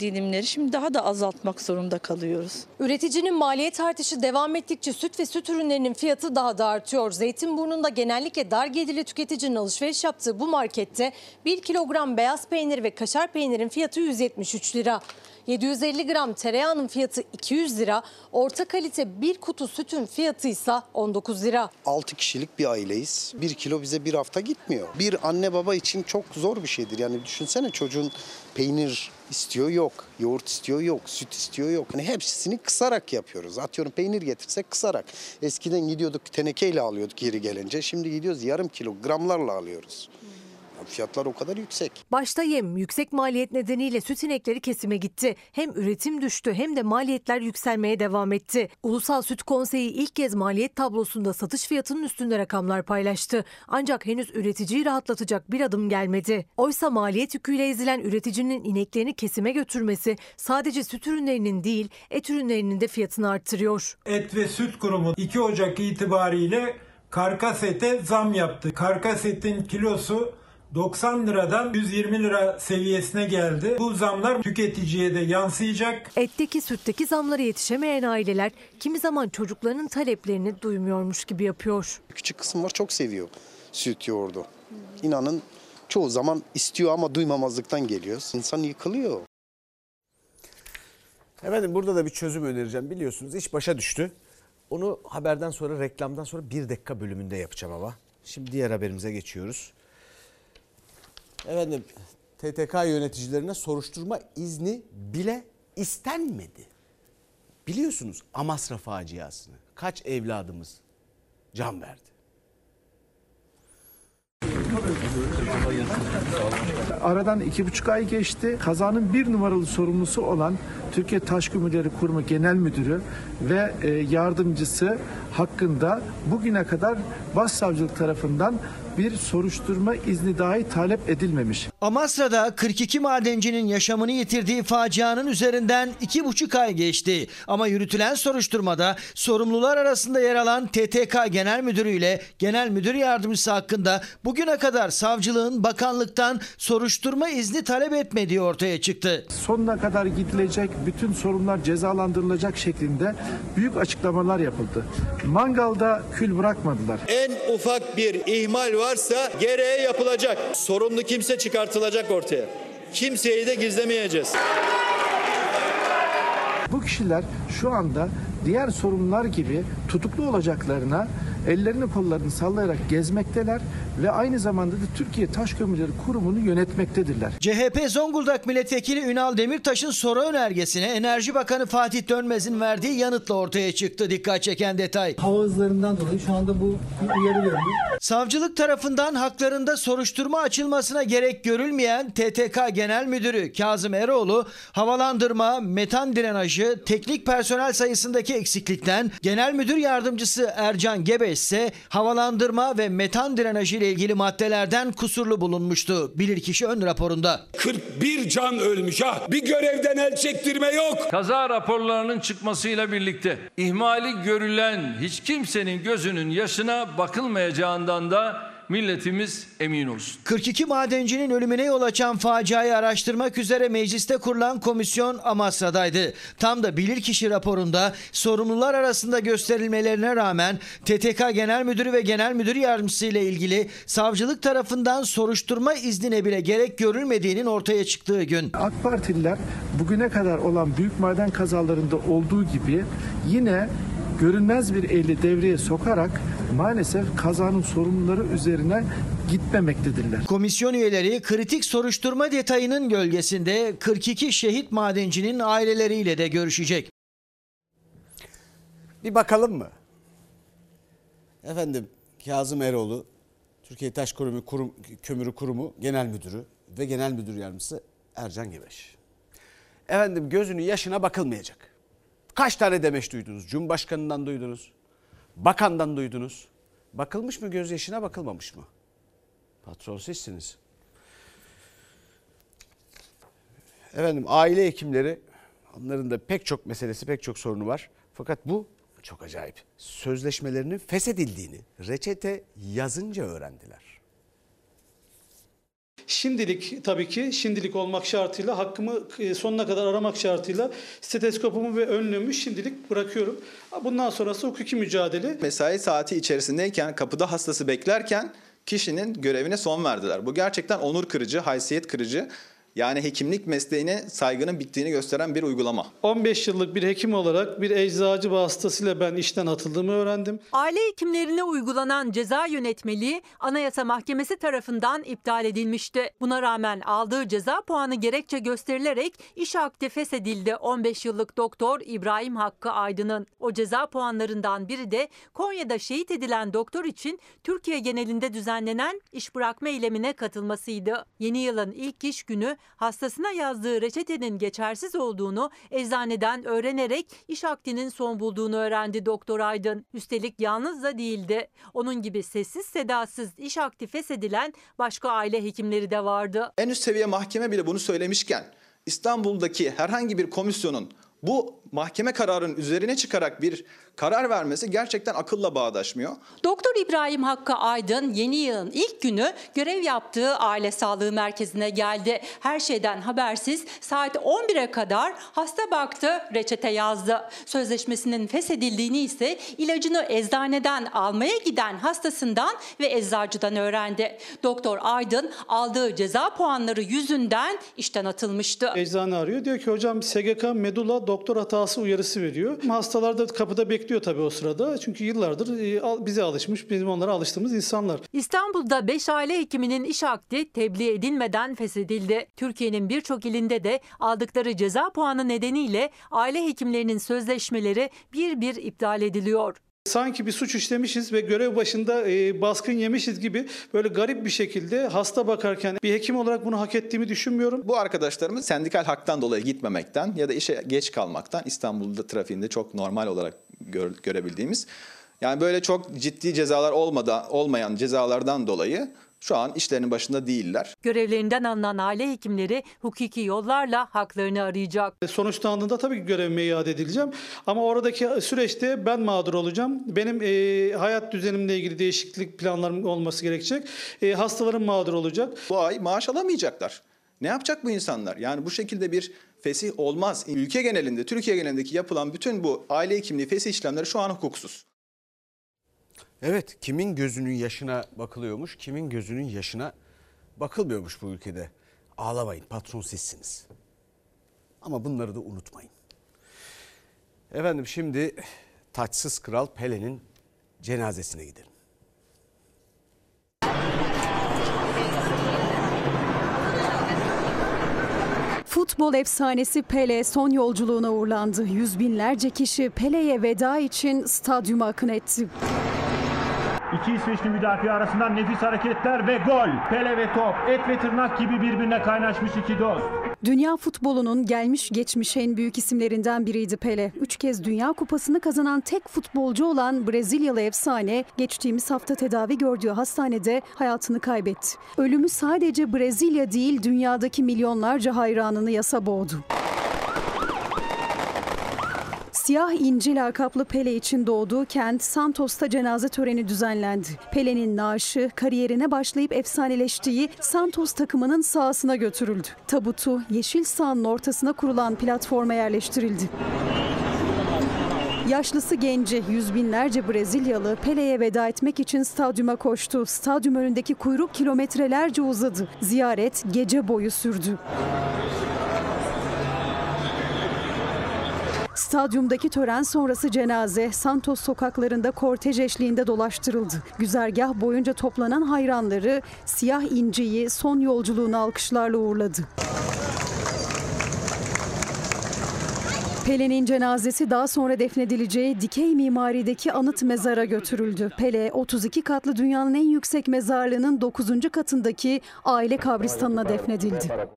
dilimleri şimdi daha da azaltmak zorunda kalıyoruz. Üreticinin maliyet artışı devam ettikçe süt ve süt ürünlerinin fiyatı daha da artıyor. Zeytinburnu'nda genellikle dar gelirli tüketicinin alışveriş yaptığı bu markette 1 kilogram beyaz peynir ve kaşar peynirin fiyatı 173 lira. 750 gram tereyağının fiyatı 200 lira, orta kalite bir kutu sütün fiyatı ise 19 lira. 6 kişilik bir aileyiz. 1 kilo bize bir hafta gitmiyor. Bir anne baba için çok zor bir şeydir. Yani düşünsene çocuğun peynir istiyor yok, yoğurt istiyor yok, süt istiyor yok. Hani hepsini kısarak yapıyoruz. Atıyorum peynir getirsek kısarak. Eskiden gidiyorduk tenekeyle alıyorduk geri gelince. Şimdi gidiyoruz yarım kilo gramlarla alıyoruz. Fiyatlar o kadar yüksek. Başta yem yüksek maliyet nedeniyle süt inekleri kesime gitti. Hem üretim düştü hem de maliyetler yükselmeye devam etti. Ulusal Süt Konseyi ilk kez maliyet tablosunda satış fiyatının üstünde rakamlar paylaştı. Ancak henüz üreticiyi rahatlatacak bir adım gelmedi. Oysa maliyet yüküyle ezilen üreticinin ineklerini kesime götürmesi sadece süt ürünlerinin değil et ürünlerinin de fiyatını arttırıyor. Et ve Süt Kurumu 2 Ocak itibariyle karkas ete zam yaptı. Karkas etin kilosu 90 liradan 120 lira seviyesine geldi. Bu zamlar tüketiciye de yansıyacak. Etteki sütteki zamlara yetişemeyen aileler kimi zaman çocuklarının taleplerini duymuyormuş gibi yapıyor. Küçük kısım var çok seviyor süt yoğurdu. İnanın çoğu zaman istiyor ama duymamazlıktan geliyor. İnsan yıkılıyor. Efendim burada da bir çözüm önereceğim. Biliyorsunuz iş başa düştü. Onu haberden sonra reklamdan sonra bir dakika bölümünde yapacağım ama. Şimdi diğer haberimize geçiyoruz. Efendim TTK yöneticilerine soruşturma izni bile istenmedi. Biliyorsunuz Amasra faciasını. Kaç evladımız can verdi. Aradan iki buçuk ay geçti. Kazanın bir numaralı sorumlusu olan Türkiye Taş Gümrükleri Kurumu Genel Müdürü ve e, yardımcısı hakkında bugüne kadar Başsavcılık tarafından bir soruşturma izni dahi talep edilmemiş. Amasra'da 42 madencinin yaşamını yitirdiği facianın üzerinden iki buçuk ay geçti. Ama yürütülen soruşturmada sorumlular arasında yer alan TTK Genel Müdürü ile Genel Müdür Yardımcısı hakkında bugüne kadar savcılığın bakanlıktan soruşturma izni talep etmediği ortaya çıktı. Sonuna kadar gidilecek, bütün sorunlar cezalandırılacak şeklinde büyük açıklamalar yapıldı. Mangalda kül bırakmadılar. En ufak bir ihmal varsa gereği yapılacak. Sorumlu kimse çıkartılacak ortaya. Kimseyi de gizlemeyeceğiz. Bu kişiler şu anda diğer sorunlar gibi tutuklu olacaklarına ellerini kollarını sallayarak gezmekteler ve aynı zamanda da Türkiye Taş Kömürleri Kurumu'nu yönetmektedirler. CHP Zonguldak Milletvekili Ünal Demirtaş'ın soru önergesine Enerji Bakanı Fatih Dönmez'in verdiği yanıtla ortaya çıktı dikkat çeken detay. Hava hızlarından dolayı şu anda bu uyarı. Savcılık tarafından haklarında soruşturma açılmasına gerek görülmeyen TTK Genel Müdürü Kazım Eroğlu, havalandırma, metan drenajı, teknik personel sayısındaki eksiklikten, Genel Müdür Yardımcısı Ercan Gebeş ise havalandırma ve metan drenajı ile ilgili maddelerden kusurlu bulunmuştu bilirkişi ön raporunda. 41 can ölmüş ha. Bir görevden el çektirme yok. Kaza raporlarının çıkmasıyla birlikte ihmali görülen hiç kimsenin gözünün yaşına bakılmayacağından da milletimiz emin olsun. 42 madencinin ölümüne yol açan faciayı araştırmak üzere mecliste kurulan komisyon Amasra'daydı. Tam da bilirkişi raporunda sorumlular arasında gösterilmelerine rağmen TTK Genel Müdürü ve Genel Müdür Yardımcısı ile ilgili savcılık tarafından soruşturma iznine bile gerek görülmediğinin ortaya çıktığı gün. AK Partililer bugüne kadar olan büyük maden kazalarında olduğu gibi yine görünmez bir eli devreye sokarak maalesef kazanın sorumluları üzerine gitmemektedirler. Komisyon üyeleri kritik soruşturma detayının gölgesinde 42 şehit madencinin aileleriyle de görüşecek. Bir bakalım mı? Efendim Kazım Eroğlu, Türkiye Taş Kurumu, Kurum, Kömürü Kurumu Genel Müdürü ve Genel Müdür Yardımcısı Ercan Gebeş. Efendim gözünün yaşına bakılmayacak. Kaç tane demeç duydunuz? Cumhurbaşkanından duydunuz. Bakandan duydunuz. Bakılmış mı göz yaşına bakılmamış mı? Patron sizsiniz. Efendim aile hekimleri onların da pek çok meselesi pek çok sorunu var. Fakat bu çok acayip. Sözleşmelerinin feshedildiğini reçete yazınca öğrendiler. Şimdilik tabii ki şimdilik olmak şartıyla hakkımı e, sonuna kadar aramak şartıyla stetoskopumu ve önlüğümü şimdilik bırakıyorum. Bundan sonrası hukuki mücadele. Mesai saati içerisindeyken kapıda hastası beklerken kişinin görevine son verdiler. Bu gerçekten onur kırıcı, haysiyet kırıcı. Yani hekimlik mesleğine saygının bittiğini gösteren bir uygulama. 15 yıllık bir hekim olarak bir eczacı vasıtasıyla ben işten atıldığımı öğrendim. Aile hekimlerine uygulanan ceza yönetmeliği Anayasa Mahkemesi tarafından iptal edilmişti. Buna rağmen aldığı ceza puanı gerekçe gösterilerek iş akdi feshedildi 15 yıllık doktor İbrahim Hakkı Aydın'ın. O ceza puanlarından biri de Konya'da şehit edilen doktor için Türkiye genelinde düzenlenen iş bırakma eylemine katılmasıydı. Yeni yılın ilk iş günü hastasına yazdığı reçetenin geçersiz olduğunu eczaneden öğrenerek iş akdinin son bulduğunu öğrendi Doktor Aydın. Üstelik yalnız da değildi. Onun gibi sessiz sedasız iş akdi feshedilen başka aile hekimleri de vardı. En üst seviye mahkeme bile bunu söylemişken İstanbul'daki herhangi bir komisyonun bu mahkeme kararının üzerine çıkarak bir karar vermesi gerçekten akılla bağdaşmıyor. Doktor İbrahim Hakkı Aydın yeni yılın ilk günü görev yaptığı aile sağlığı merkezine geldi. Her şeyden habersiz saat 11'e kadar hasta baktı, reçete yazdı. Sözleşmesinin feshedildiğini ise ilacını eczaneden almaya giden hastasından ve eczacıdan öğrendi. Doktor Aydın aldığı ceza puanları yüzünden işten atılmıştı. Eczane arıyor. Diyor ki hocam SGK medula doktor hatası uyarısı veriyor. Hastalar da kapıda bekliyor tabii o sırada. Çünkü yıllardır e, bize alışmış, bizim onlara alıştığımız insanlar. İstanbul'da 5 aile hekiminin iş akdi tebliğ edilmeden feshedildi. Türkiye'nin birçok ilinde de aldıkları ceza puanı nedeniyle aile hekimlerinin sözleşmeleri bir bir iptal ediliyor. Sanki bir suç işlemişiz ve görev başında e, baskın yemişiz gibi böyle garip bir şekilde hasta bakarken bir hekim olarak bunu hak ettiğimi düşünmüyorum. Bu arkadaşlarımız sendikal haktan dolayı gitmemekten ya da işe geç kalmaktan İstanbul'da trafiğinde çok normal olarak gör, görebildiğimiz yani böyle çok ciddi cezalar olmadan olmayan cezalardan dolayı şu an işlerinin başında değiller. Görevlerinden alınan aile hekimleri hukuki yollarla haklarını arayacak. Sonuçlandığında tabii ki görevime iade edileceğim. Ama oradaki süreçte ben mağdur olacağım. Benim e, hayat düzenimle ilgili değişiklik planlarım olması gerekecek. E, hastalarım mağdur olacak. Bu ay maaş alamayacaklar. Ne yapacak bu insanlar? Yani bu şekilde bir fesih olmaz. Ülke genelinde, Türkiye genelindeki yapılan bütün bu aile hekimliği fesih işlemleri şu an hukuksuz. Evet kimin gözünün yaşına bakılıyormuş kimin gözünün yaşına bakılmıyormuş bu ülkede. Ağlamayın patron sizsiniz. Ama bunları da unutmayın. Efendim şimdi taçsız kral Pele'nin cenazesine gidelim. Futbol efsanesi Pele son yolculuğuna uğurlandı. Yüz binlerce kişi Pele'ye veda için stadyuma akın etti. İki İsveçli müdafi arasından nefis hareketler ve gol. Pele ve top et ve tırnak gibi birbirine kaynaşmış iki dost. Dünya futbolunun gelmiş geçmiş en büyük isimlerinden biriydi Pele. Üç kez Dünya Kupası'nı kazanan tek futbolcu olan Brezilyalı efsane geçtiğimiz hafta tedavi gördüğü hastanede hayatını kaybetti. Ölümü sadece Brezilya değil dünyadaki milyonlarca hayranını yasa boğdu. Siyah İnci lakaplı Pele için doğduğu kent Santos'ta cenaze töreni düzenlendi. Pele'nin naaşı kariyerine başlayıp efsaneleştiği Santos takımının sahasına götürüldü. Tabutu yeşil sahanın ortasına kurulan platforma yerleştirildi. Yaşlısı genci yüz binlerce Brezilyalı Pele'ye veda etmek için stadyuma koştu. Stadyum önündeki kuyruk kilometrelerce uzadı. Ziyaret gece boyu sürdü. Stadyumdaki tören sonrası cenaze Santos sokaklarında kortej eşliğinde dolaştırıldı. Güzergah boyunca toplanan hayranları siyah inciyi son yolculuğunu alkışlarla uğurladı. Pele'nin cenazesi daha sonra defnedileceği dikey mimarideki anıt mezara götürüldü. Pele 32 katlı dünyanın en yüksek mezarlığının 9. katındaki aile kabristanına defnedildi.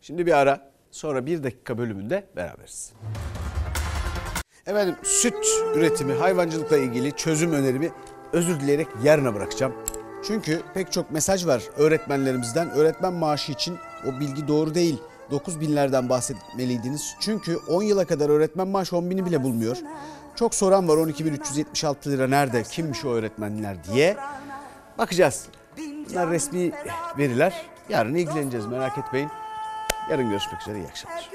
Şimdi bir ara sonra bir dakika bölümünde beraberiz. Efendim süt üretimi hayvancılıkla ilgili çözüm önerimi özür dileyerek yarına bırakacağım. Çünkü pek çok mesaj var öğretmenlerimizden. Öğretmen maaşı için o bilgi doğru değil. 9 binlerden bahsetmeliydiniz. Çünkü 10 yıla kadar öğretmen maaşı 10 bini bile bulmuyor. Çok soran var 12.376 lira nerede, kimmiş o öğretmenler diye. Bakacağız. Bunlar resmi veriler. Yarın ilgileneceğiz merak etmeyin. Yarın görüşmek üzere iyi akşamlar.